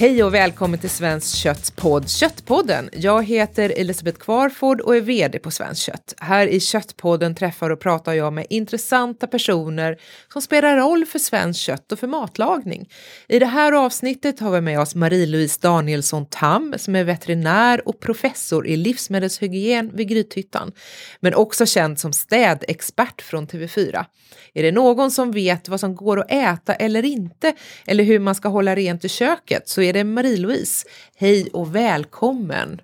Hej och välkommen till Svenskt Kötts podd Köttpodden. Jag heter Elisabeth Kvarford och är VD på Svenskt Kött. Här i Köttpodden träffar och pratar jag med intressanta personer som spelar roll för svenskt kött och för matlagning. I det här avsnittet har vi med oss Marie-Louise Danielsson Tam som är veterinär och professor i livsmedelshygien vid Grythyttan, men också känd som städexpert från TV4. Är det någon som vet vad som går att äta eller inte, eller hur man ska hålla rent i köket, så är det Marie-Louise. Hej och välkommen!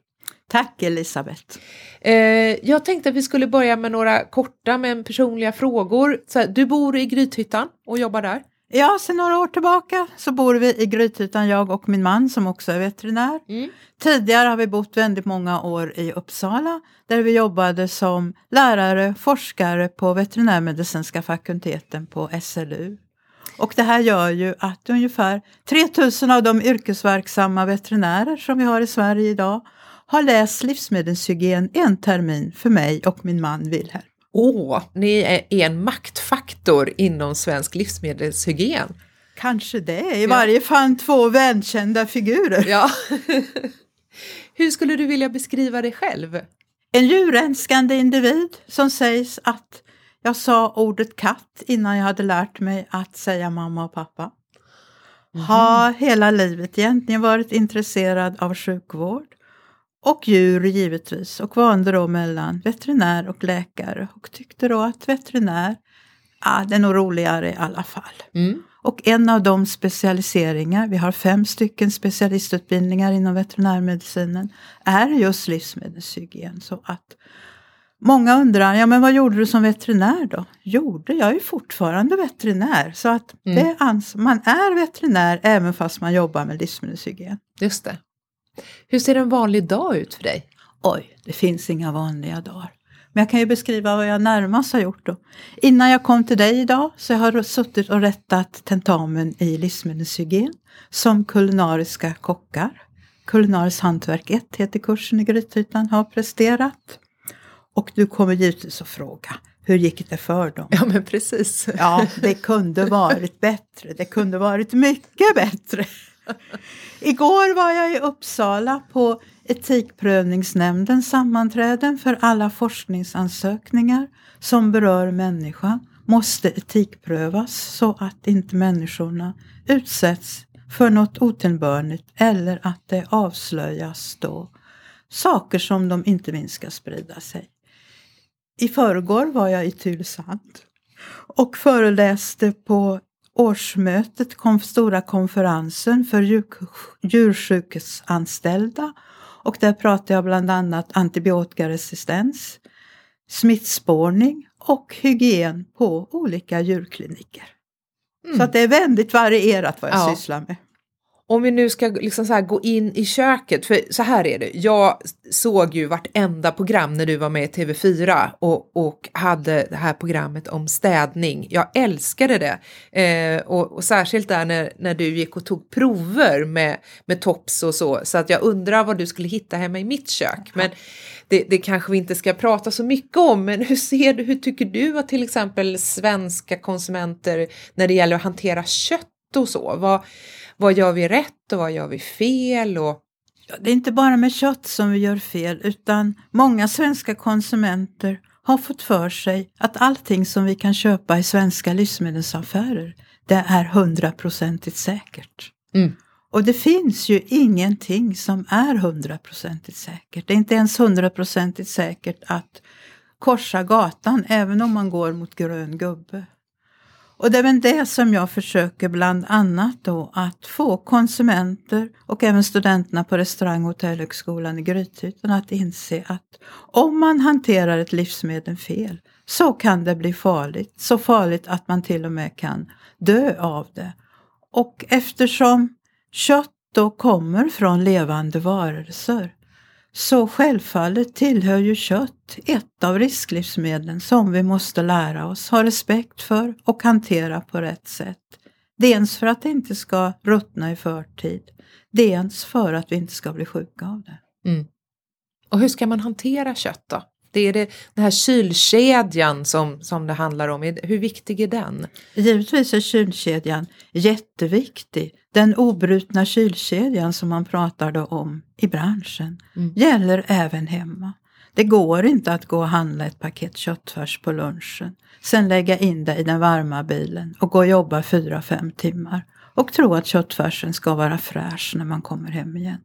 Tack Elisabeth! Eh, jag tänkte att vi skulle börja med några korta men personliga frågor. Du bor i Grythyttan och jobbar där? Ja, sedan några år tillbaka så bor vi i Grythyttan, jag och min man som också är veterinär. Mm. Tidigare har vi bott väldigt många år i Uppsala där vi jobbade som lärare, forskare på veterinärmedicinska fakulteten på SLU. Och det här gör ju att ungefär 3000 av de yrkesverksamma veterinärer som vi har i Sverige idag har läst livsmedelshygien en termin för mig och min man Wilhelm. Åh, ni är en maktfaktor inom svensk livsmedelshygien. Kanske det, i ja. varje fall två välkända figurer. Ja. Hur skulle du vilja beskriva dig själv? En djurälskande individ som sägs att jag sa ordet katt innan jag hade lärt mig att säga mamma och pappa. Mm. Har hela livet egentligen varit intresserad av sjukvård och djur givetvis och valde då mellan veterinär och läkare och tyckte då att veterinär, ja det är nog roligare i alla fall. Mm. Och en av de specialiseringar, vi har fem stycken specialistutbildningar inom veterinärmedicinen, är just livsmedelshygien. Så att Många undrar, ja men vad gjorde du som veterinär då? Gjorde? Jag är fortfarande veterinär. Så att mm. man är veterinär även fast man jobbar med livsmedelshygien. Just det. Hur ser en vanlig dag ut för dig? Oj, det finns inga vanliga dagar. Men jag kan ju beskriva vad jag närmast har gjort då. Innan jag kom till dig idag så har jag suttit och rättat tentamen i livsmedelshygien som kulinariska kockar. Kulinariskt hantverk 1 heter kursen i Grythyttan, har presterat. Och du kommer givetvis att fråga, hur gick det för dem? Ja men precis. Ja, det kunde varit bättre. Det kunde varit mycket bättre. Igår var jag i Uppsala på Etikprövningsnämndens sammanträden för alla forskningsansökningar som berör människan måste etikprövas så att inte människorna utsätts för något otillbörligt eller att det avslöjas då saker som de inte minst ska sprida sig. I förrgår var jag i Tylösand och föreläste på årsmötet, kom stora konferensen för djur, djursjukhusanställda och där pratade jag bland annat antibiotikaresistens, smittspårning och hygien på olika djurkliniker. Mm. Så att det är väldigt varierat vad jag ja. sysslar med om vi nu ska liksom så gå in i köket, för så här är det, jag såg ju vartenda program när du var med i TV4 och, och hade det här programmet om städning. Jag älskade det eh, och, och, särskilt där när, när du gick och tog prover med, med tops och så, så att jag undrar vad du skulle hitta hemma i mitt kök. Men det, det kanske vi inte ska prata så mycket om, men hur ser du, hur tycker du att till exempel svenska konsumenter när det gäller att hantera kött och så, vad, vad gör vi rätt och vad gör vi fel? Och... Ja, det är inte bara med kött som vi gör fel utan många svenska konsumenter har fått för sig att allting som vi kan köpa i svenska livsmedelsaffärer det är hundraprocentigt säkert. Mm. Och det finns ju ingenting som är hundraprocentigt säkert. Det är inte ens hundraprocentigt säkert att korsa gatan även om man går mot grön gubbe. Och det är väl det som jag försöker bland annat då att få konsumenter och även studenterna på restaurang och hotellhögskolan i Grythyttan att inse att om man hanterar ett livsmedel fel så kan det bli farligt. Så farligt att man till och med kan dö av det. Och eftersom kött då kommer från levande varelser så självfallet tillhör ju kött ett av risklivsmedlen som vi måste lära oss ha respekt för och hantera på rätt sätt. Dels för att det inte ska ruttna i förtid, dels för att vi inte ska bli sjuka av det. Mm. Och hur ska man hantera kött då? Det är det, den här kylkedjan som, som det handlar om. Hur viktig är den? Givetvis är kylkedjan jätteviktig. Den obrutna kylkedjan som man pratade om i branschen mm. gäller även hemma. Det går inte att gå och handla ett paket köttfärs på lunchen, sen lägga in det i den varma bilen och gå och jobba fyra fem timmar och tro att köttfärsen ska vara fräsch när man kommer hem igen.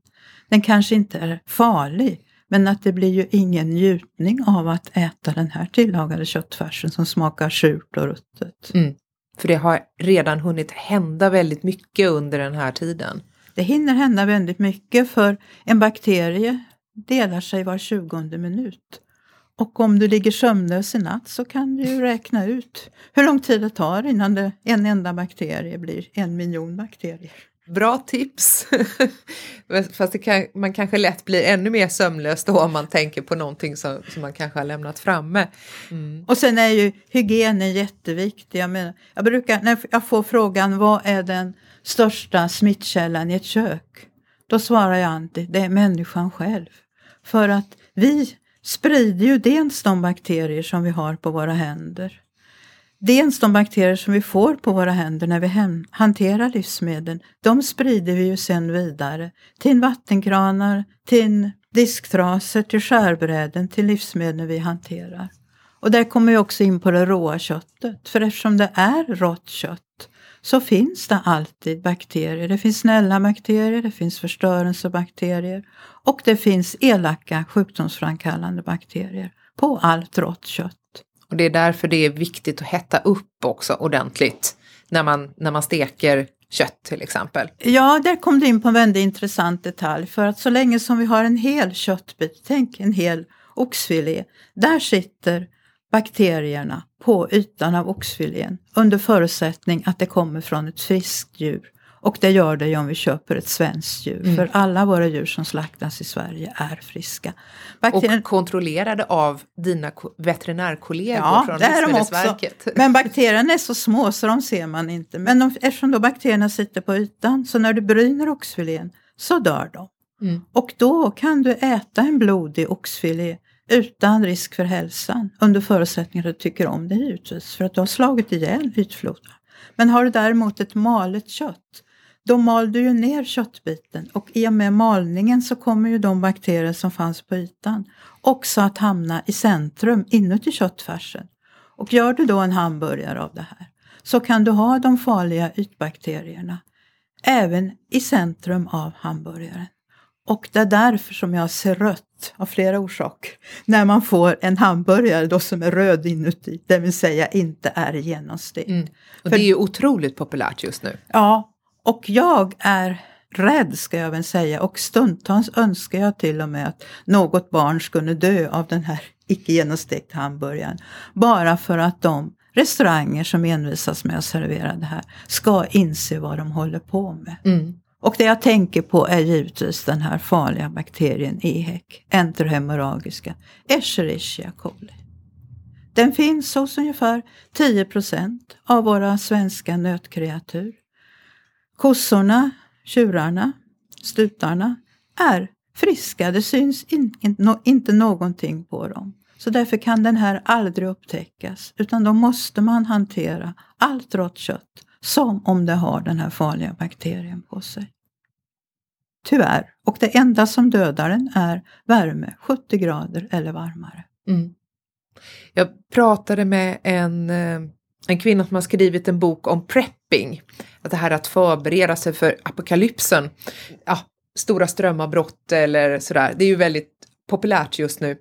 Den kanske inte är farlig, men att det blir ju ingen njutning av att äta den här tillagade köttfärsen som smakar surt och ruttet. Mm. För det har redan hunnit hända väldigt mycket under den här tiden. Det hinner hända väldigt mycket för en bakterie delar sig var tjugonde minut. Och om du ligger sömnlös i natt så kan du ju räkna ut hur lång tid det tar innan det, en enda bakterie blir en miljon bakterier. Bra tips! Fast kan, man kanske lätt blir ännu mer sömnlös då om man tänker på någonting som, som man kanske har lämnat framme. Mm. Och sen är ju hygienen jätteviktig. Jag, menar, jag brukar, när jag får frågan vad är den största smittkällan i ett kök? Då svarar jag alltid, det är människan själv. För att vi sprider ju dels de bakterier som vi har på våra händer. Dels de bakterier som vi får på våra händer när vi hanterar livsmedel. De sprider vi ju sen vidare till vattenkranar, till disktrasor, till skärbräden, till livsmedel vi hanterar. Och där kommer vi också in på det råa köttet. För eftersom det är rått kött så finns det alltid bakterier. Det finns snälla bakterier, det finns förstörelsebakterier och det finns elaka sjukdomsframkallande bakterier på allt rått kött. Och det är därför det är viktigt att hetta upp också ordentligt när man, när man steker kött till exempel. Ja, där kom du in på en väldigt intressant detalj för att så länge som vi har en hel köttbit, tänk en hel oxfilé, där sitter bakterierna på ytan av oxfilén under förutsättning att det kommer från ett friskt djur. Och det gör det ju om vi köper ett svenskt djur, mm. för alla våra djur som slaktas i Sverige är friska. Bakterien... Och kontrollerade av dina veterinärkollegor ja, från Livsmedelsverket. Men bakterierna är så små så de ser man inte. Men de, eftersom då bakterierna sitter på ytan, så när du bryner oxfilén så dör de. Mm. Och då kan du äta en blodig oxfilé utan risk för hälsan under förutsättning att du tycker om det givetvis för att du har slagit ihjäl ytfloden. Men har du däremot ett malet kött då mal du ju ner köttbiten och i och med malningen så kommer ju de bakterier som fanns på ytan också att hamna i centrum inuti köttfärsen. Och gör du då en hamburgare av det här så kan du ha de farliga ytbakterierna även i centrum av hamburgaren. Och det är därför som jag ser rött, av flera orsaker, när man får en hamburgare då som är röd inuti, det vill säga inte är genomstekt. Mm. Och För, det är ju otroligt populärt just nu. Ja, och jag är rädd ska jag väl säga och stundtals önskar jag till och med att något barn skulle dö av den här icke genomstekta hamburgaren. Bara för att de restauranger som envisas med att servera det här ska inse vad de håller på med. Mm. Och det jag tänker på är givetvis den här farliga bakterien EHEC, enterohemorragiska Escherichia coli. Den finns hos ungefär 10% av våra svenska nötkreatur. Kossorna, tjurarna, stutarna är friska, det syns in, in, no, inte någonting på dem. Så därför kan den här aldrig upptäckas, utan då måste man hantera allt rått kött som om det har den här farliga bakterien på sig. Tyvärr. Och det enda som dödar den är värme, 70 grader eller varmare. Mm. Jag pratade med en, eh, en kvinna som har skrivit en bok om prepping. Att det här att förbereda sig för apokalypsen. Ja, stora strömavbrott eller sådär. Det är ju väldigt populärt just nu.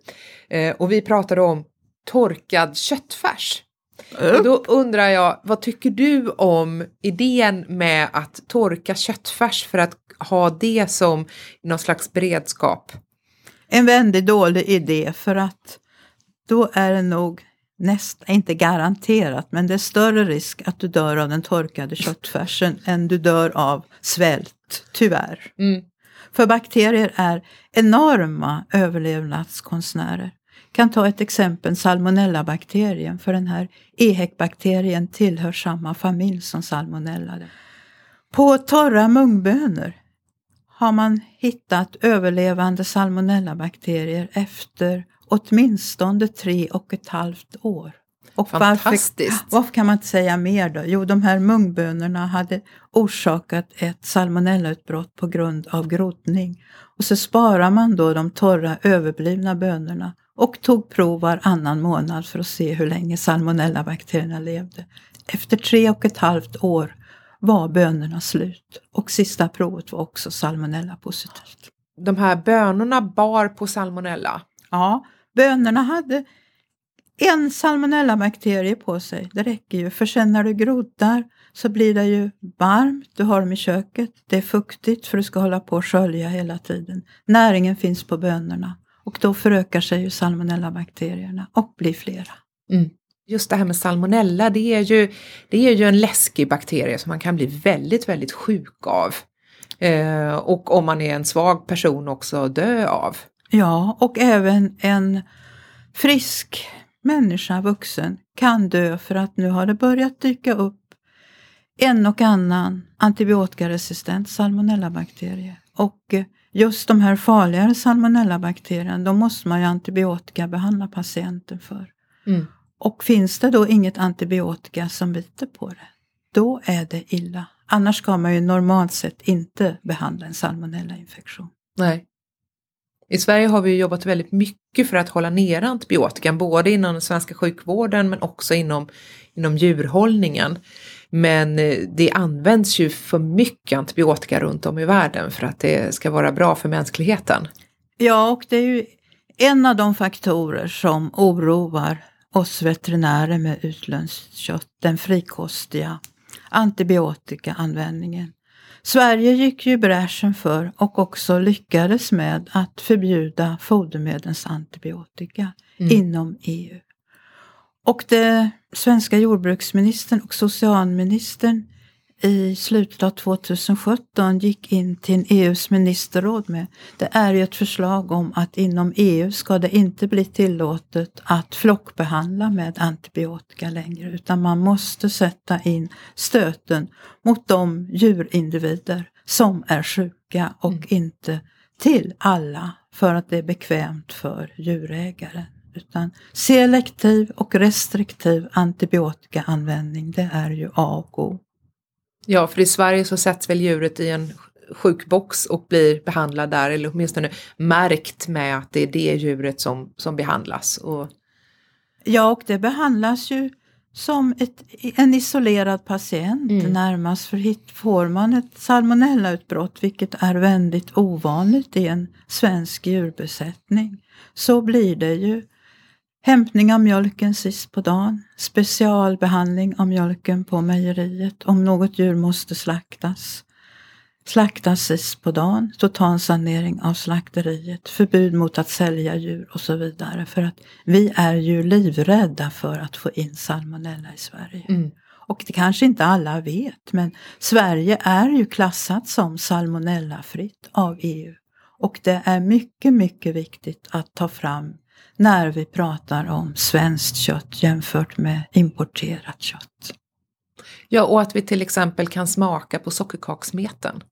Eh, och vi pratade om torkad köttfärs. Och då undrar jag, vad tycker du om idén med att torka köttfärs för att ha det som någon slags beredskap? En väldigt dålig idé för att då är det nog nästan, inte garanterat, men det är större risk att du dör av den torkade köttfärsen än du dör av svält, tyvärr. Mm. För bakterier är enorma överlevnadskonstnärer kan ta ett exempel, salmonellabakterien, för den här EHEC-bakterien tillhör samma familj som salmonella. På torra mungbönor har man hittat överlevande salmonellabakterier efter åtminstone tre och ett halvt år. Och Fantastiskt! Varför, varför kan man inte säga mer då? Jo, de här mungbönorna hade orsakat ett salmonellautbrott på grund av groddning. Och så sparar man då de torra överblivna bönorna och tog prov varannan månad för att se hur länge salmonellabakterierna levde. Efter tre och ett halvt år var bönorna slut och sista provet var också salmonella positivt. De här bönorna bar på salmonella? Ja, bönorna hade en salmonellabakterie på sig. Det räcker ju, för sen när du groddar så blir det ju varmt, du har dem i köket, det är fuktigt för du ska hålla på och skölja hela tiden. Näringen finns på bönorna och då förökar sig ju salmonellabakterierna och blir flera. Mm. Just det här med salmonella, det är, ju, det är ju en läskig bakterie som man kan bli väldigt, väldigt sjuk av. Eh, och om man är en svag person också dö av. Ja, och även en frisk människa, vuxen, kan dö för att nu har det börjat dyka upp en och annan antibiotikaresistent salmonellabakterie. Och eh, just de här farligare salmonellabakterierna, då måste man ju antibiotikabehandla patienten för. Mm. Och finns det då inget antibiotika som biter på det, då är det illa. Annars ska man ju normalt sett inte behandla en salmonellainfektion. Nej. I Sverige har vi jobbat väldigt mycket för att hålla nere antibiotikan, både inom den svenska sjukvården men också inom, inom djurhållningen. Men eh, det används ju för mycket antibiotika runt om i världen för att det ska vara bra för mänskligheten. Ja, och det är ju en av de faktorer som oroar oss veterinärer med utländskt kött, den frikostiga antibiotikaanvändningen. Sverige gick ju bräschen för och också lyckades med att förbjuda fodermedlens antibiotika mm. inom EU. Och det svenska jordbruksministern och socialministern i slutet av 2017 gick in till EUs ministerråd med, det är ju ett förslag om att inom EU ska det inte bli tillåtet att flockbehandla med antibiotika längre, utan man måste sätta in stöten mot de djurindivider som är sjuka och mm. inte till alla för att det är bekvämt för djurägare. Utan selektiv och restriktiv antibiotikaanvändning, det är ju A och O. Ja, för i Sverige så sätts väl djuret i en sjukbox och blir behandlad där, eller åtminstone märkt med att det är det djuret som, som behandlas. Och... Ja, och det behandlas ju som ett, en isolerad patient mm. närmast. För hit får man ett salmonellautbrott, vilket är väldigt ovanligt i en svensk djurbesättning, så blir det ju Hämtning av mjölken sist på dagen, specialbehandling av mjölken på mejeriet om något djur måste slaktas. Slaktas sist på dagen, totalsanering av slakteriet, förbud mot att sälja djur och så vidare. För att vi är ju livrädda för att få in salmonella i Sverige. Mm. Och det kanske inte alla vet, men Sverige är ju klassat som salmonellafritt av EU. Och det är mycket, mycket viktigt att ta fram när vi pratar om svenskt kött jämfört med importerat kött. Ja, och att vi till exempel kan smaka på sockerkaksmeten.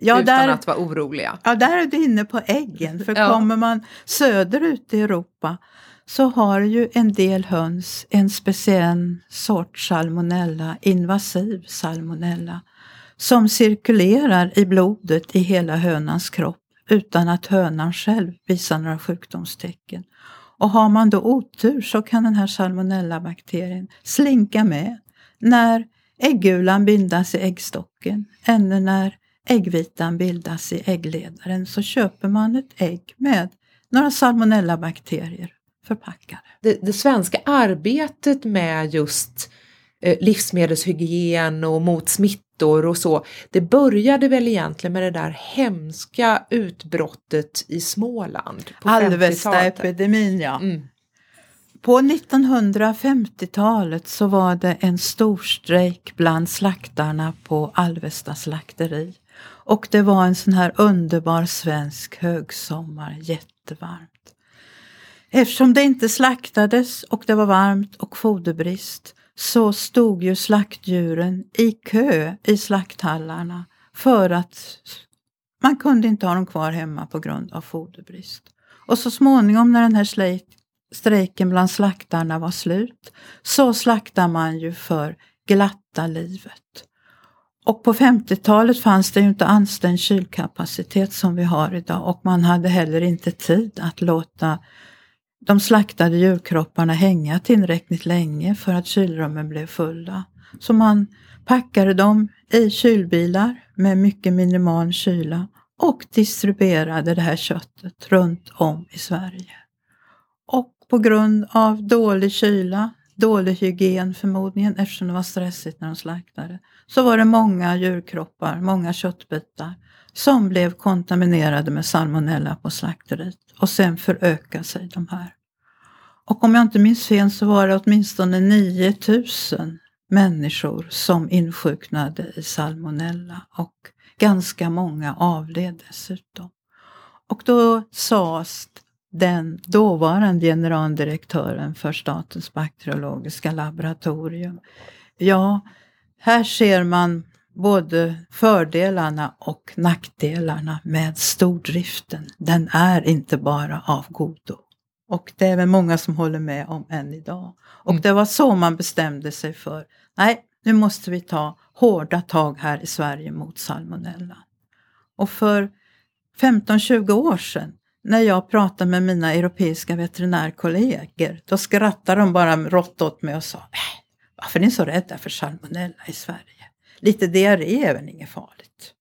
Ja, utan där, att vara oroliga. Ja, där är du inne på äggen. För ja. kommer man söderut i Europa så har ju en del höns en speciell sorts salmonella, invasiv salmonella, som cirkulerar i blodet i hela hönans kropp utan att hönan själv visar några sjukdomstecken. Och har man då otur så kan den här salmonellabakterien slinka med när äggulan bildas i äggstocken eller när äggvitan bildas i äggledaren så köper man ett ägg med några salmonellabakterier förpackade. Det, det svenska arbetet med just eh, livsmedelshygien och mot smitta smittor och så. Det började väl egentligen med det där hemska utbrottet i Småland. Alvesta-epidemin ja. Mm. På 1950-talet så var det en stor strejk bland slaktarna på Alvesta slakteri. Och det var en sån här underbar svensk högsommar, jättevarmt. Eftersom det inte slaktades och det var varmt och foderbrist så stod ju slaktdjuren i kö i slakthallarna för att man kunde inte ha dem kvar hemma på grund av foderbrist. Och så småningom när den här strejken bland slaktarna var slut så slaktar man ju för glatta livet. Och på 50-talet fanns det ju inte alls den kylkapacitet som vi har idag och man hade heller inte tid att låta de slaktade djurkropparna hänga tillräckligt länge för att kylrummen blev fulla. Så man packade dem i kylbilar med mycket minimal kyla och distribuerade det här köttet runt om i Sverige. Och på grund av dålig kyla, dålig hygien förmodligen eftersom det var stressigt när de slaktade, så var det många djurkroppar, många köttbitar som blev kontaminerade med salmonella på slakteriet och sen förökar sig de här. Och om jag inte minns fel så var det åtminstone 9000 människor som insjuknade i salmonella och ganska många avled dessutom. Och då sades den dåvarande generaldirektören för Statens bakteriologiska laboratorium, ja, här ser man både fördelarna och nackdelarna med stordriften. Den är inte bara av godo. Och det är väl många som håller med om än idag. Och mm. det var så man bestämde sig för, nej, nu måste vi ta hårda tag här i Sverige mot salmonella. Och för 15-20 år sedan när jag pratar med mina europeiska veterinärkollegor, då skrattar de bara rått åt mig och sa, äh, varför är ni så rädda för salmonella i Sverige? Lite diarré är väl inget farligt?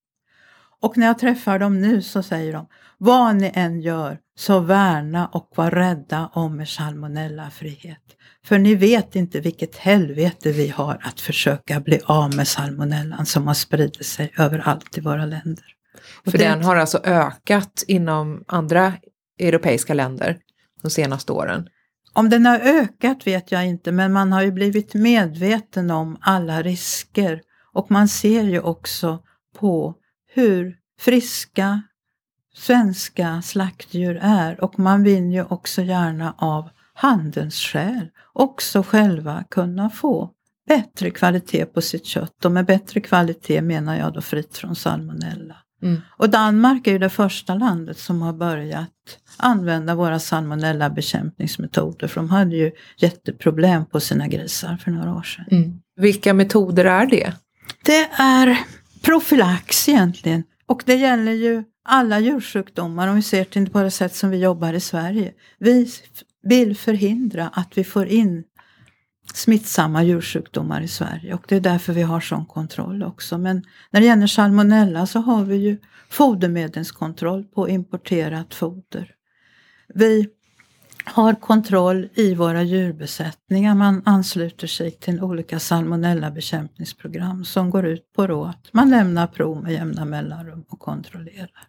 Och när jag träffar dem nu så säger de, vad ni än gör så värna och var rädda om er salmonellafrihet. För ni vet inte vilket helvete vi har att försöka bli av med salmonellan som har spridit sig överallt i våra länder. För det... den har alltså ökat inom andra europeiska länder de senaste åren? Om den har ökat vet jag inte, men man har ju blivit medveten om alla risker och man ser ju också på hur friska svenska slaktdjur är och man vill ju också gärna av handelns skäl också själva kunna få bättre kvalitet på sitt kött och med bättre kvalitet menar jag då fritt från salmonella. Mm. Och Danmark är ju det första landet som har börjat använda våra salmonella bekämpningsmetoder för de hade ju jätteproblem på sina grisar för några år sedan. Mm. Vilka metoder är det? Det är profylax egentligen och det gäller ju alla djursjukdomar om vi ser till det på det sätt som vi jobbar i Sverige. Vi vill förhindra att vi får in smittsamma djursjukdomar i Sverige och det är därför vi har sån kontroll också. Men när det gäller salmonella så har vi ju fodermedelskontroll på importerat foder. Vi har kontroll i våra djurbesättningar. Man ansluter sig till olika salmonellabekämpningsprogram som går ut på då att man lämnar prov med jämna mellanrum och kontrollerar.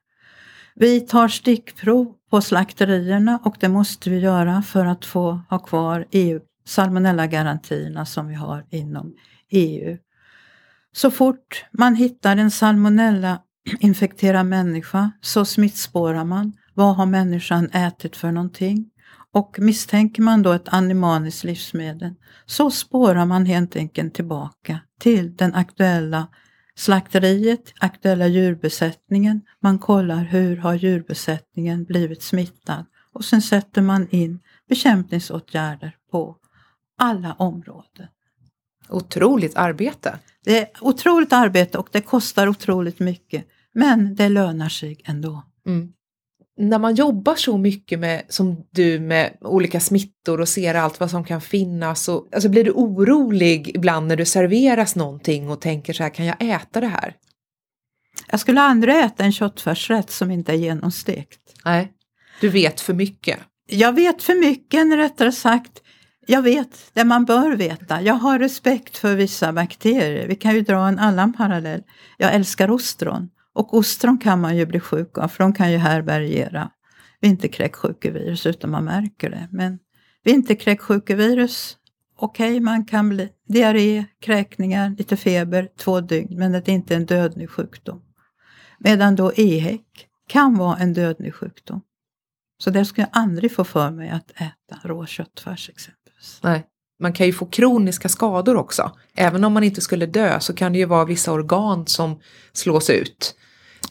Vi tar stickprov på slakterierna och det måste vi göra för att få ha kvar EU salmonellagarantierna som vi har inom EU. Så fort man hittar en salmonella infekterad människa så smittspårar man. Vad har människan ätit för någonting? Och misstänker man då ett animaliskt livsmedel så spårar man helt enkelt tillbaka till den aktuella slakteriet, aktuella djurbesättningen. Man kollar hur har djurbesättningen blivit smittad och sen sätter man in bekämpningsåtgärder på alla områden. Otroligt arbete! Det är otroligt arbete och det kostar otroligt mycket. Men det lönar sig ändå. Mm. När man jobbar så mycket med, som du med olika smittor och ser allt vad som kan finnas, och, alltså blir du orolig ibland när du serveras någonting och tänker så här, kan jag äta det här? Jag skulle aldrig äta en köttfärsrätt som inte är genomstekt. Nej, du vet för mycket. Jag vet för mycket, eller rättare sagt, jag vet det man bör veta. Jag har respekt för vissa bakterier. Vi kan ju dra en annan parallell. Jag älskar ostron. Och ostron kan man ju bli sjuk av för de kan ju härbärgera vinterkräksjukevirus utan man märker det. Men vinterkräksjukevirus, okej okay, man kan bli diarré, kräkningar, lite feber, två dygn men det är inte en dödlig sjukdom. Medan då EHEC kan vara en dödlig sjukdom. Så det skulle jag aldrig få för mig att äta rå köttfärs exempelvis. Nej. Man kan ju få kroniska skador också. Även om man inte skulle dö så kan det ju vara vissa organ som slås ut.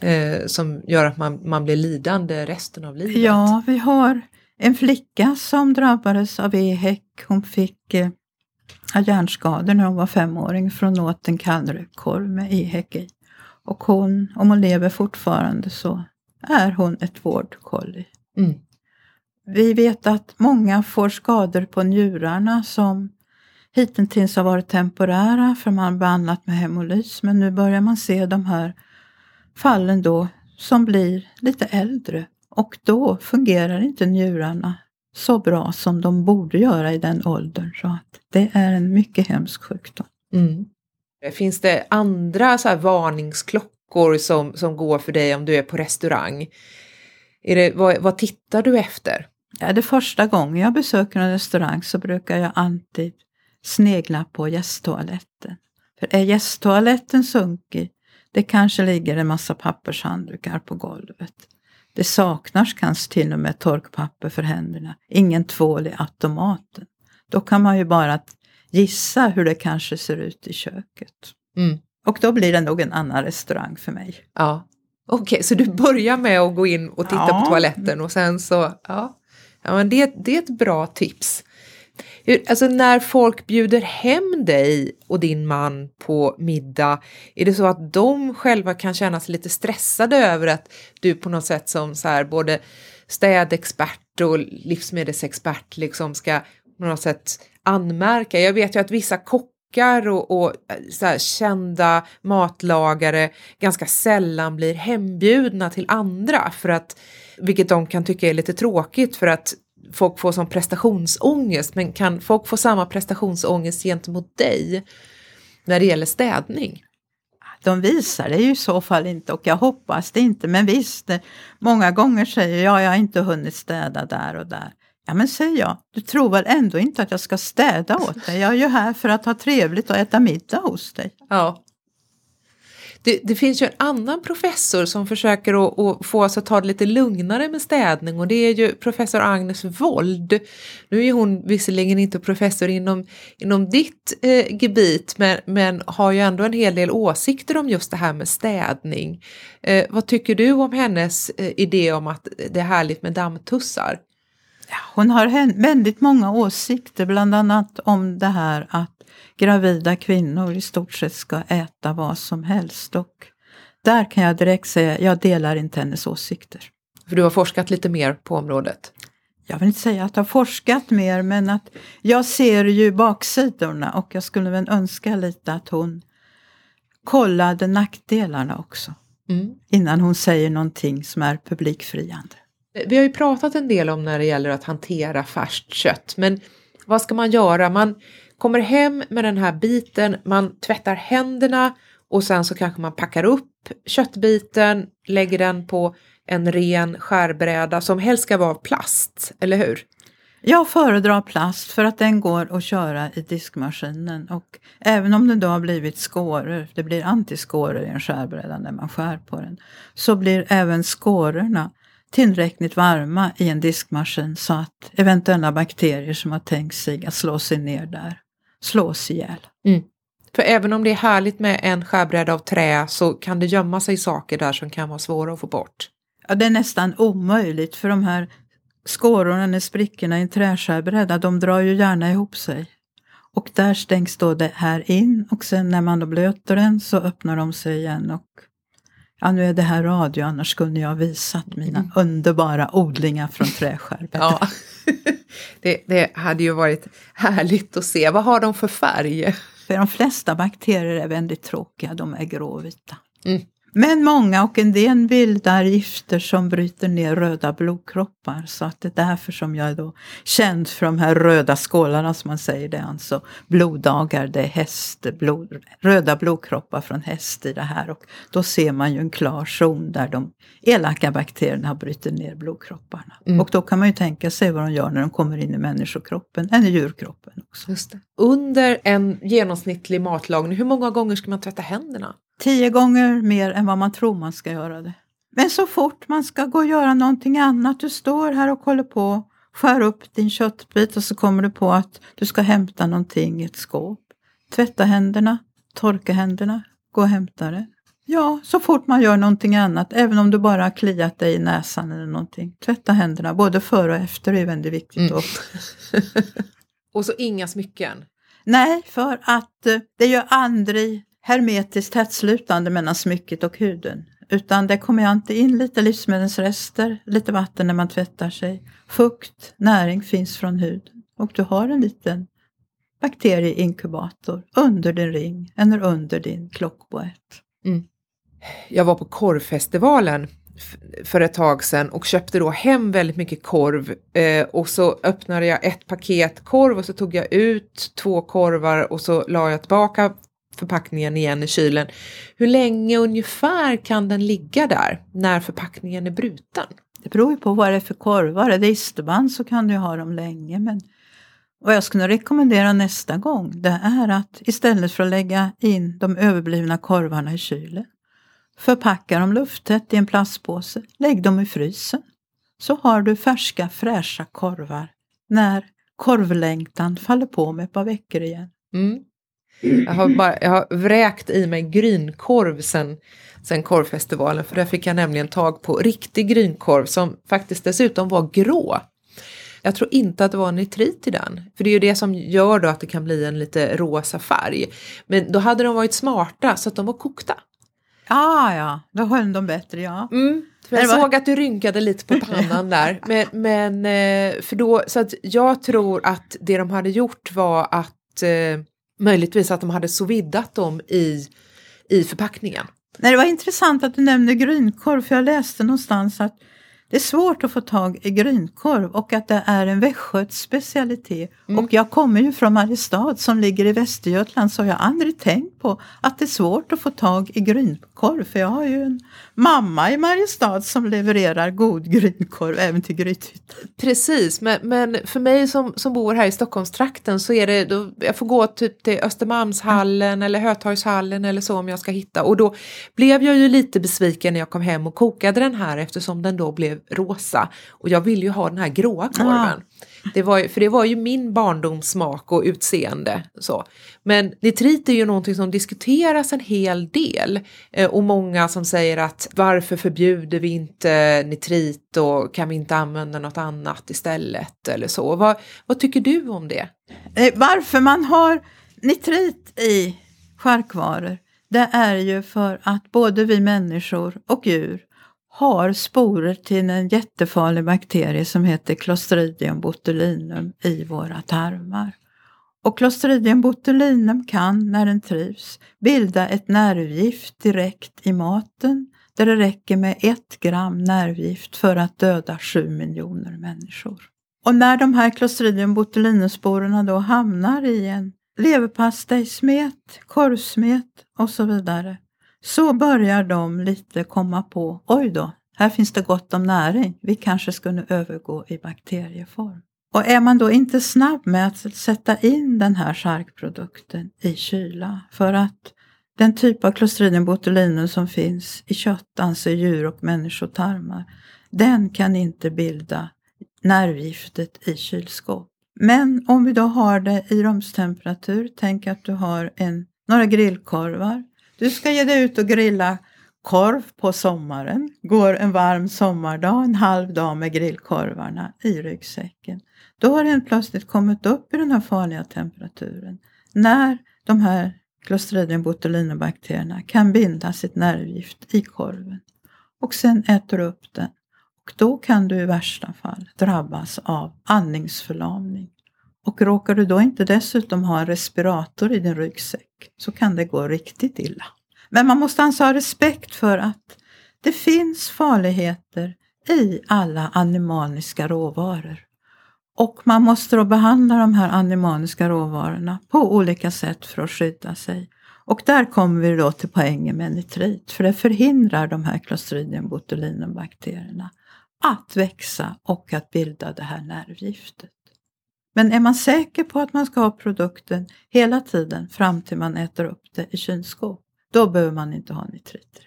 eh, som gör att man, man blir lidande resten av livet. Ja, vi har en flicka som drabbades av EHEC. Hon fick eh, hjärnskador när hon var femåring från att åt en kallrökt med EHEC i. Och hon, om hon lever fortfarande så är hon ett vårdkolli. Mm. Vi vet att många får skador på njurarna som hittills har varit temporära för man har behandlat med hemolys. Men nu börjar man se de här fallen då som blir lite äldre och då fungerar inte njurarna så bra som de borde göra i den åldern. Så att det är en mycket hemsk sjukdom. Mm. Finns det andra så här varningsklockor som, som går för dig om du är på restaurang? Är det, vad, vad tittar du efter? Ja, det första gången jag besöker en restaurang så brukar jag alltid snegla på gästtoaletten. För är gästtoaletten sunkig, det kanske ligger en massa pappershanddukar på golvet. Det saknas kanske till och med torkpapper för händerna. Ingen tvål i automaten. Då kan man ju bara gissa hur det kanske ser ut i köket. Mm. Och då blir det nog en annan restaurang för mig. Ja, okej, okay, så du börjar med att gå in och titta Ja. på toaletten och sen så, ja, ja men det, det är ett bra tips. Alltså när folk bjuder hem dig och din man på middag, är det så att de själva kan känna sig lite stressade över att du på något sätt som så här både städexpert och livsmedelsexpert liksom ska på något sätt anmärka? Jag vet ju att vissa kockar och, och eh, så här, kända matlagare ganska sällan blir hembjudna till andra för att, vilket de kan tycka är lite tråkigt för att folk får som prestationsångest, men kan folk få samma prestationsångest gentemot dig när det gäller städning? De visar det ju i så fall inte och jag hoppas det inte. Men visst, många gånger säger jag, jag har inte hunnit städa där och där. Ja men säger jag, du tror väl ändå inte att jag ska städa åt dig? Jag är ju här för att ha trevligt och äta middag hos dig. Ja. Det, det finns ju en annan professor som försöker att, att få oss att ta det lite lugnare med städning och det är ju professor Agnes Wold. Nu är hon visserligen inte professor inom, inom ditt eh, gebit men, men har ju ändå en hel del åsikter om just det här med städning. Eh, vad tycker du om hennes eh, idé om att det är härligt med dammtussar? Hon har väldigt många åsikter, bland annat om det här att gravida kvinnor i stort sett ska äta vad som helst. Och där kan jag direkt säga, jag delar inte hennes åsikter. För du har forskat lite mer på området. Jag vill inte säga att jag har forskat mer, men att jag ser ju baksidorna och jag skulle väl önska lite att hon kollade nackdelarna också Mm. innan hon säger någonting som är publikfriande. Vi har ju pratat en del om när det gäller att hantera färskt kött, men vad ska man göra? Man kommer hem med den här biten, man tvättar händerna och sen så kanske man packar upp köttbiten, lägger den på en ren skärbräda som helst ska vara av plast, eller hur? Jag föredrar plast för att den går att köra i diskmaskinen och även om det då har blivit skåror, det blir antiskåror i en skärbräda när man skär på den, så blir även skårorna tillräckligt varma i en diskmaskin så att eventuella bakterier som har tänkt sig att slå sig ner där slås ihjäl. För även om det är härligt med en skärbräda av trä så kan det gömma sig saker där som kan vara svåra att få bort. Ja, det är nästan omöjligt för de här skårorna, eller sprickorna i en träskärbräda, de drar ju gärna ihop sig. Och där stängs då det här in och sen när man då blöter den så öppnar de sig igen och ja, nu är det här radio, annars skulle jag ha visat mina underbara odlingar från träskärbräda. Ja, det, det hade ju varit härligt att se. Vad har de för färg? För de flesta bakterier är väldigt tråkiga, de är gråvita. Mm. Men många och en del bildar gifter som bryter ner röda blodkroppar. Så att det är därför som jag är då känd för de här röda skålarna som man säger. Det är alltså bloddagar, det är hästblod, röda blodkroppar från häst i det här. Och då ser man ju en klar zon där de elaka bakterierna har brutit ner blodkropparna. Mm. Och då kan man ju tänka sig vad de gör när de kommer in i människokroppen, eller djurkroppen också. Under en genomsnittlig matlagning, hur många gånger ska man tvätta händerna? Tio gånger mer än vad man tror man ska göra det. Men så fort man ska gå och göra någonting annat, du står här och håller på, skär upp din köttbit och så kommer du på att du ska hämta någonting i ett skåp. Tvätta händerna, torka händerna, gå och hämta det. Ja, så fort man gör någonting annat, även om du bara har kliat dig i näsan eller någonting. Tvätta händerna, både före och efter är väldigt viktigt. Mm. och så inga smycken? Nej, för att eh, det ju aldrig hermetiskt tätslutande mellan smycket och huden. Utan det kommer alltid in lite livsmedelsrester, lite vatten när man tvättar sig. Fukt, näring finns från huden. Och du har en liten bakterieinkubator under din ring eller under din klockboett. Mm. Jag var på korvfestivalen för ett tag sedan och köpte då hem väldigt mycket korv eh, och så öppnade jag ett paket korv och så tog jag ut två korvar och så la jag tillbaka förpackningen igen i kylen. Hur länge ungefär kan den ligga där när förpackningen är bruten? Det beror ju på vad det är för korvar. Är det isterband så kan du ha dem länge men vad jag skulle rekommendera nästa gång det är att istället för att lägga in de överblivna korvarna i kylen förpacka dem lufttätt i en plastpåse, lägg dem i frysen. Så har du färska fräscha korvar när korvlängtan faller på med ett par veckor igen. Mm. Jag har, bara, jag har vräkt i mig grynkorv sen, sen korvfestivalen för där fick jag nämligen tag på riktig grynkorv som faktiskt dessutom var grå. Jag tror inte att det var nitrit i den, för det är ju det som gör då att det kan bli en lite rosa färg. Men då hade de varit smarta så att de var kokta. Ah, ja, då höll de bättre, ja. Mm. Jag var... såg att du rynkade lite på pannan där. Men, men, eh, för då, så att jag tror att det de hade gjort var att eh, möjligtvis att de hade soviddat dem i, i förpackningen. Nej, det var intressant att du nämnde grynkorv för jag läste någonstans att det är svårt att få tag i grynkorv och att det är en västgötsk specialitet. Mm. Och jag kommer ju från Mariestad som ligger i Västergötland så jag har aldrig tänkt på att det är svårt att få tag i grynkorv. För jag har ju en mamma i Mariestad som levererar god grynkorv även till Grythyttan. Precis, men, men för mig som, som bor här i Stockholmstrakten så är det, då, jag får gå typ till Östermalmshallen mm. eller Hötorgshallen eller så om jag ska hitta. Och då blev jag ju lite besviken när jag kom hem och kokade den här eftersom den då blev rosa. Och jag vill ju ha den här gråa korven. Ah. Det var, för det var ju min barndomssmak och utseende. Så. Men nitrit är ju någonting som diskuteras en hel del eh, och många som säger att varför förbjuder vi inte nitrit och kan vi inte använda något annat istället eller så. Vad, vad tycker du om det? Eh, varför man har nitrit i charkvaror det är ju för att både vi människor och djur har sporer till en jättefarlig bakterie som heter Clostridium botulinum i våra tarmar. Och Clostridium botulinum kan, när den trivs, bilda ett nervgift direkt i maten där det räcker med ett gram nervgift för att döda sju miljoner människor. Och när de här Clostridium botulinumsporerna då hamnar i en leverpastejsmet, korvsmet och så vidare så börjar de lite komma på, oj då, här finns det gott om näring, vi kanske skulle övergå i bakterieform. Och är man då inte snabb med att sätta in den här charkprodukten i kyla för att den typ av Clostridium botulinum som finns i kött, anser djur och människotarmar, den kan inte bilda nervgiftet i kylskåp. Men om vi då har det i rumstemperatur, tänk att du har en, några grillkorvar du ska ge dig ut och grilla korv på sommaren. Går en varm sommardag, en halv dag med grillkorvarna i ryggsäcken. Då har den plötsligt kommit upp i den här farliga temperaturen. När de här Clostridium botulinobakterierna kan binda sitt nervgift i korven och sen äter upp den. Och då kan du i värsta fall drabbas av andningsförlamning. Och råkar du då inte dessutom ha en respirator i din ryggsäck så kan det gå riktigt illa. Men man måste alltså ha respekt för att det finns farligheter i alla animaliska råvaror. Och man måste då behandla de här animaliska råvarorna på olika sätt för att skydda sig. Och där kommer vi då till poängen med nitrit, för det förhindrar de här Clostridium botulinum bakterierna att växa och att bilda det här nervgiftet. Men är man säker på att man ska ha produkten hela tiden fram till man äter upp det i kylskåp, då behöver man inte ha nitrit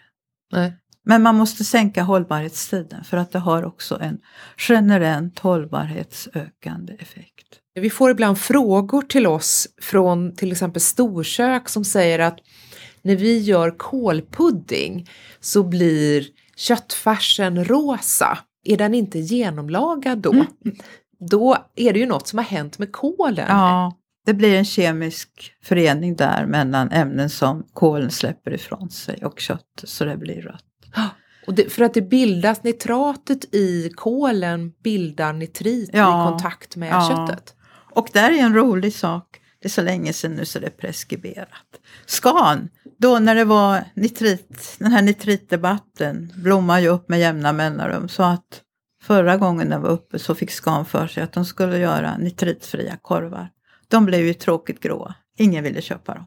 Nej. Men man måste sänka hållbarhetstiden för att det har också en generellt hållbarhetsökande effekt. Vi får ibland frågor till oss från till exempel storkök som säger att när vi gör kålpudding så blir köttfärsen rosa. Är den inte genomlagad då? Mm. Då är det ju något som har hänt med kålen. Ja, det blir en kemisk förening där mellan ämnen som kålen släpper ifrån sig och kött så det blir rött. Och det, för att det bildas nitratet i kålen bildar nitrit ja, i kontakt med ja. köttet. Och där är en rolig sak, det är så länge sedan nu så det är preskriberat. Skan, då när det var nitrit, den här nitritdebatten blommar ju upp med jämna mellanrum så att förra gången den var uppe så fick Skan för sig att de skulle göra nitritfria korvar. De blev ju tråkigt gråa, ingen ville köpa dem.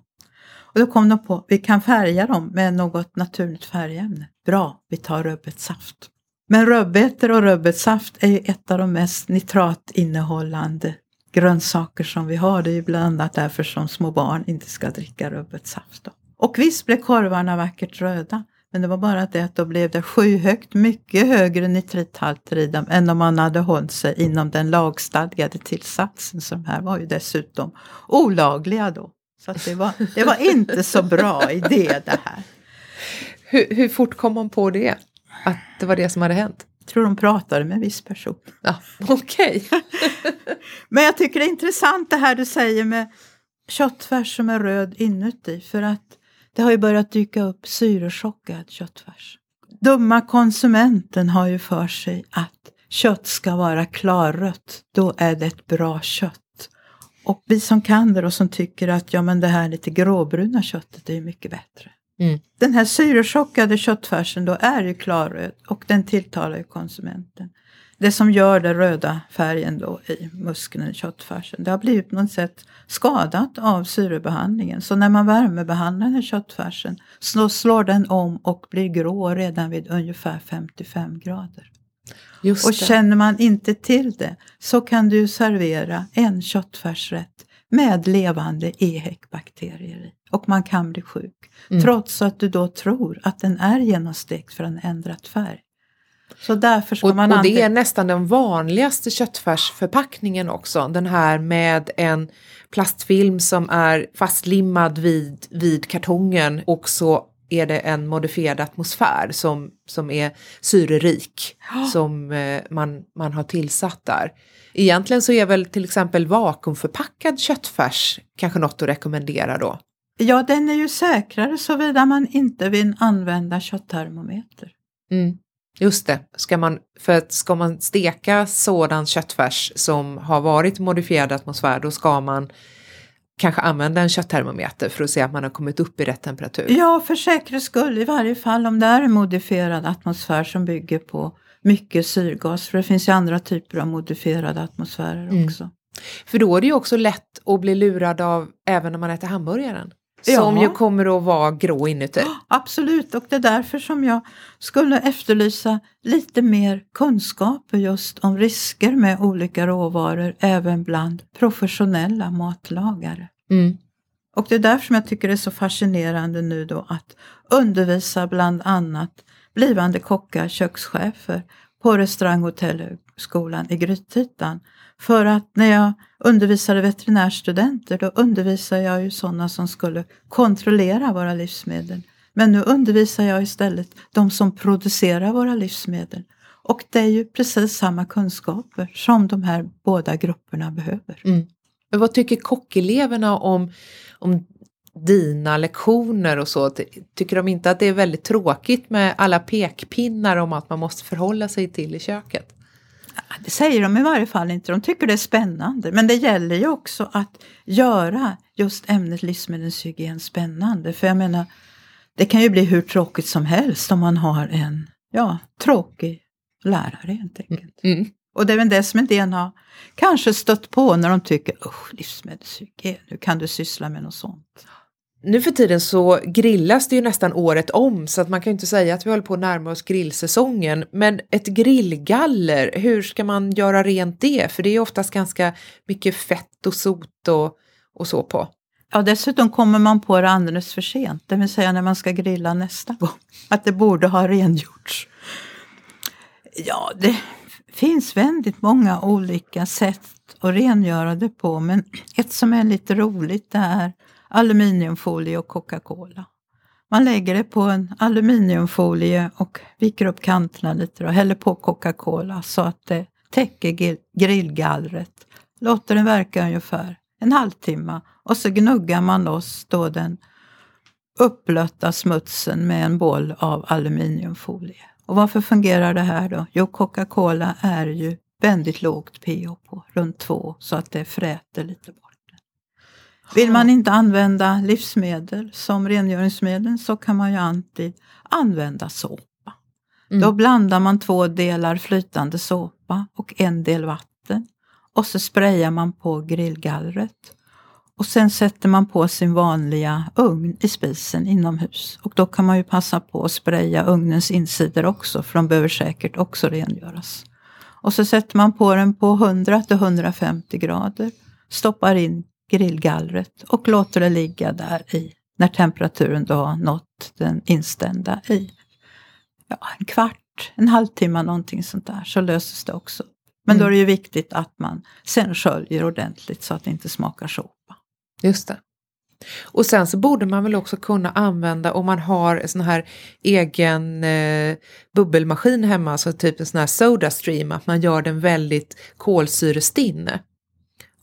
Och då kom de på, vi kan färga dem med något naturligt färgämne. Bra, vi tar rödbetssaft. Men rödbetor och rödbetssaft är ju ett av de mest nitratinnehållande grönsaker som vi har. Det är ju bland annat därför som små barn inte ska dricka rödbetssaft. Och visst blev korvarna vackert röda, men det var bara det att då blev det skyhögt mycket högre nitrithalter i dem än om man hade hållit sig inom den lagstadgade tillsatsen. Så de här var ju dessutom olagliga då. Så det, var, det var inte så bra idé det här. Hur, hur fort kom man på det? Att det var det som hade hänt? Jag tror de pratade med en viss person. Ja, Okej. Okay. Men jag tycker det är intressant det här du säger med köttfärs som är röd inuti. För att det har ju börjat dyka upp syrechockad köttfärs. Dumma konsumenten har ju för sig att kött ska vara klarrött. Då är det ett bra kött. Och vi som kan det och som tycker att ja, men det här lite gråbruna köttet är mycket bättre. Mm. Den här syrechockade köttfärsen då är ju klarröd och den tilltalar ju konsumenten. Det som gör den röda färgen då i muskeln i köttfärsen, det har blivit på något sätt skadat av syrebehandlingen. Så när man värmebehandlar den här köttfärsen så slår den om och blir grå redan vid ungefär 55 grader. Och känner man inte till det så kan du servera en köttfärsrätt med levande EHEC-bakterier i. Och man kan bli sjuk. Mm. Trots att du då tror att den är genomstekt för en ändrat färg. Så därför ska och, man och det är nästan den vanligaste köttfärsförpackningen också. Den här med en plastfilm som är fastlimmad vid, vid kartongen och så är det en modifierad atmosfär som, som är syrerik ja. som eh, man, man har tillsatt där. Egentligen så är väl till exempel vakuumförpackad köttfärs kanske något att rekommendera då? Ja, den är ju säkrare såvida man inte vill använda kötttermometer. Mm. Just det, ska man, för att ska man steka sådan köttfärs som har varit modifierad atmosfär då ska man kanske använda en kötttermometer för att se att man har kommit upp i rätt temperatur. Ja, för säkerhets skull i varje fall om det är en modifierad atmosfär som bygger på mycket syrgas, för det finns ju andra typer av modifierade atmosfärer mm. också. För då är det ju också lätt att bli lurad av även när man äter hamburgaren. Som ja. ju kommer att vara grå inuti. Absolut, och det är därför som jag skulle efterlysa lite mer kunskaper just om risker med olika råvaror även bland professionella matlagare. Mm. Och det är därför som jag tycker det är så fascinerande nu då att undervisa bland annat blivande kockar, kökschefer på restaurang och skolan i Grythyttan för att när jag undervisade veterinärstudenter då undervisade jag ju sådana som skulle kontrollera våra livsmedel. Men nu undervisar jag istället de som producerar våra livsmedel. Och det är ju precis samma kunskaper som de här båda grupperna behöver. Mm. Men vad tycker kockeleverna om, om dina lektioner och så? Tycker de inte att det är väldigt tråkigt med alla pekpinnar om att man måste förhålla sig till i köket? Det säger de i varje fall inte. De tycker det är spännande. Men det gäller ju också att göra just ämnet livsmedelshygien spännande. För jag menar, det kan ju bli hur tråkigt som helst om man har en ja, tråkig lärare helt enkelt. Mm. Och det är väl det som en del har kanske stött på när de tycker usch, livsmedelshygien, nu kan du syssla med något sånt nu för tiden så grillas det ju nästan året om så att man kan ju inte säga att vi håller på att närma oss grillsäsongen. Men ett grillgaller, hur ska man göra rent det? För det är oftast ganska mycket fett och sot och, och så på. Ja, dessutom kommer man på det alldeles för sent, det vill säga när man ska grilla nästa gång. Att det borde ha rengjorts. Ja, det finns väldigt många olika sätt att rengöra det på, men ett som är lite roligt det är aluminiumfolie och Coca-Cola. Man lägger det på en aluminiumfolie och viker upp kanterna lite och häller på Coca-Cola så att det täcker grillgallret. Låter den verka ungefär en halvtimme och så gnuggar man loss då den upplötta smutsen med en boll av aluminiumfolie. Och varför fungerar det här då? Jo, Coca-Cola är ju väldigt lågt pH på, runt 2, så att det fräter lite bort. Vill man inte använda livsmedel som rengöringsmedel så kan man ju alltid använda såpa. Mm. Då blandar man två delar flytande såpa och en del vatten. Och så sprayar man på grillgallret. Och sen sätter man på sin vanliga ugn i spisen inomhus. Och då kan man ju passa på att spraya ugnens insidor också, för de behöver säkert också rengöras. Och så sätter man på den på 100 150 grader, stoppar in grillgallret och låter det ligga där i när temperaturen då har nått den inställda i ja, en kvart, en halvtimme, någonting sånt där, så löses det också. Men mm. då är det ju viktigt att man sen sköljer ordentligt så att det inte smakar såpa. Just det. Och sen så borde man väl också kunna använda om man har en sån här egen eh, bubbelmaskin hemma, alltså typ en sån här Sodastream, att man gör den väldigt kolsyrestinn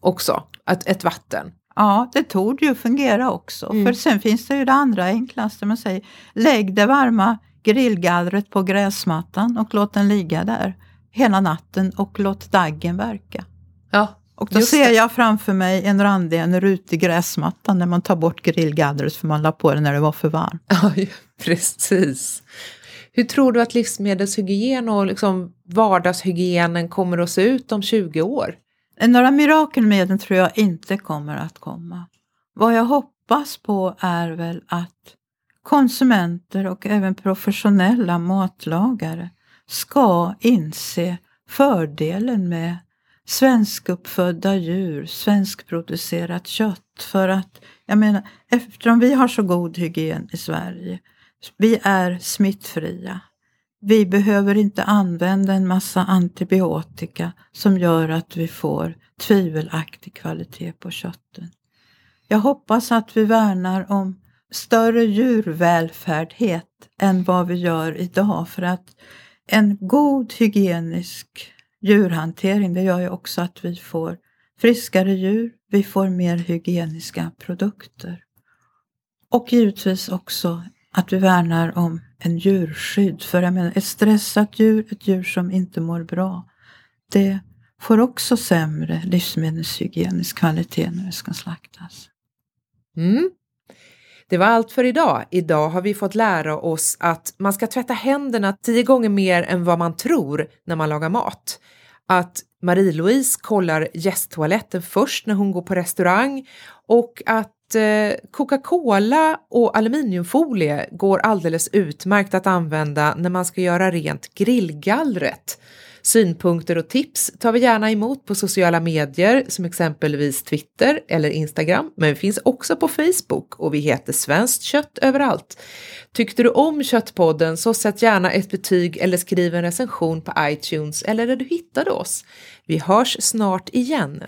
också, ett, ett vatten. Ja, det tog ju fungera också. Mm. För sen finns det ju det andra enklaste, man säger lägg det varma grillgallret på gräsmattan och låt den ligga där hela natten och låt daggen verka. Ja, och då ser det. jag framför mig en randig, en rutig gräsmatta när man tar bort grillgallret för man la på det när det var för varmt. Ja, precis. Hur tror du att livsmedelshygien och liksom vardagshygienen kommer att se ut om 20 år? Några mirakelmedel tror jag inte kommer att komma. Vad jag hoppas på är väl att konsumenter och även professionella matlagare ska inse fördelen med svenskuppfödda djur, svenskproducerat kött. För att, jag menar, eftersom vi har så god hygien i Sverige, vi är smittfria, vi behöver inte använda en massa antibiotika som gör att vi får tvivelaktig kvalitet på köttet. Jag hoppas att vi värnar om större djurvälfärdhet än vad vi gör idag för att en god hygienisk djurhantering det gör ju också att vi får friskare djur, vi får mer hygieniska produkter. Och givetvis också att vi värnar om en djurskydd. För jag menar, ett stressat djur, ett djur som inte mår bra, det får också sämre livsmedelshygienisk kvalitet när det ska slaktas. Mm. Det var allt för idag. Idag har vi fått lära oss att man ska tvätta händerna tio gånger mer än vad man tror när man lagar mat. Att Marie-Louise kollar gästtoaletten först när hon går på restaurang och att Eh, Coca-Cola och aluminiumfolie går alldeles utmärkt att använda när man ska göra rent grillgallret. Synpunkter och tips tar vi gärna emot på sociala medier som exempelvis Twitter eller Instagram, men vi finns också på Facebook och vi heter Svenskt kött överallt. Tyckte du om Köttpodden så sätt gärna ett betyg eller skriv en recension på iTunes eller där du hittade oss. Vi hörs snart igen.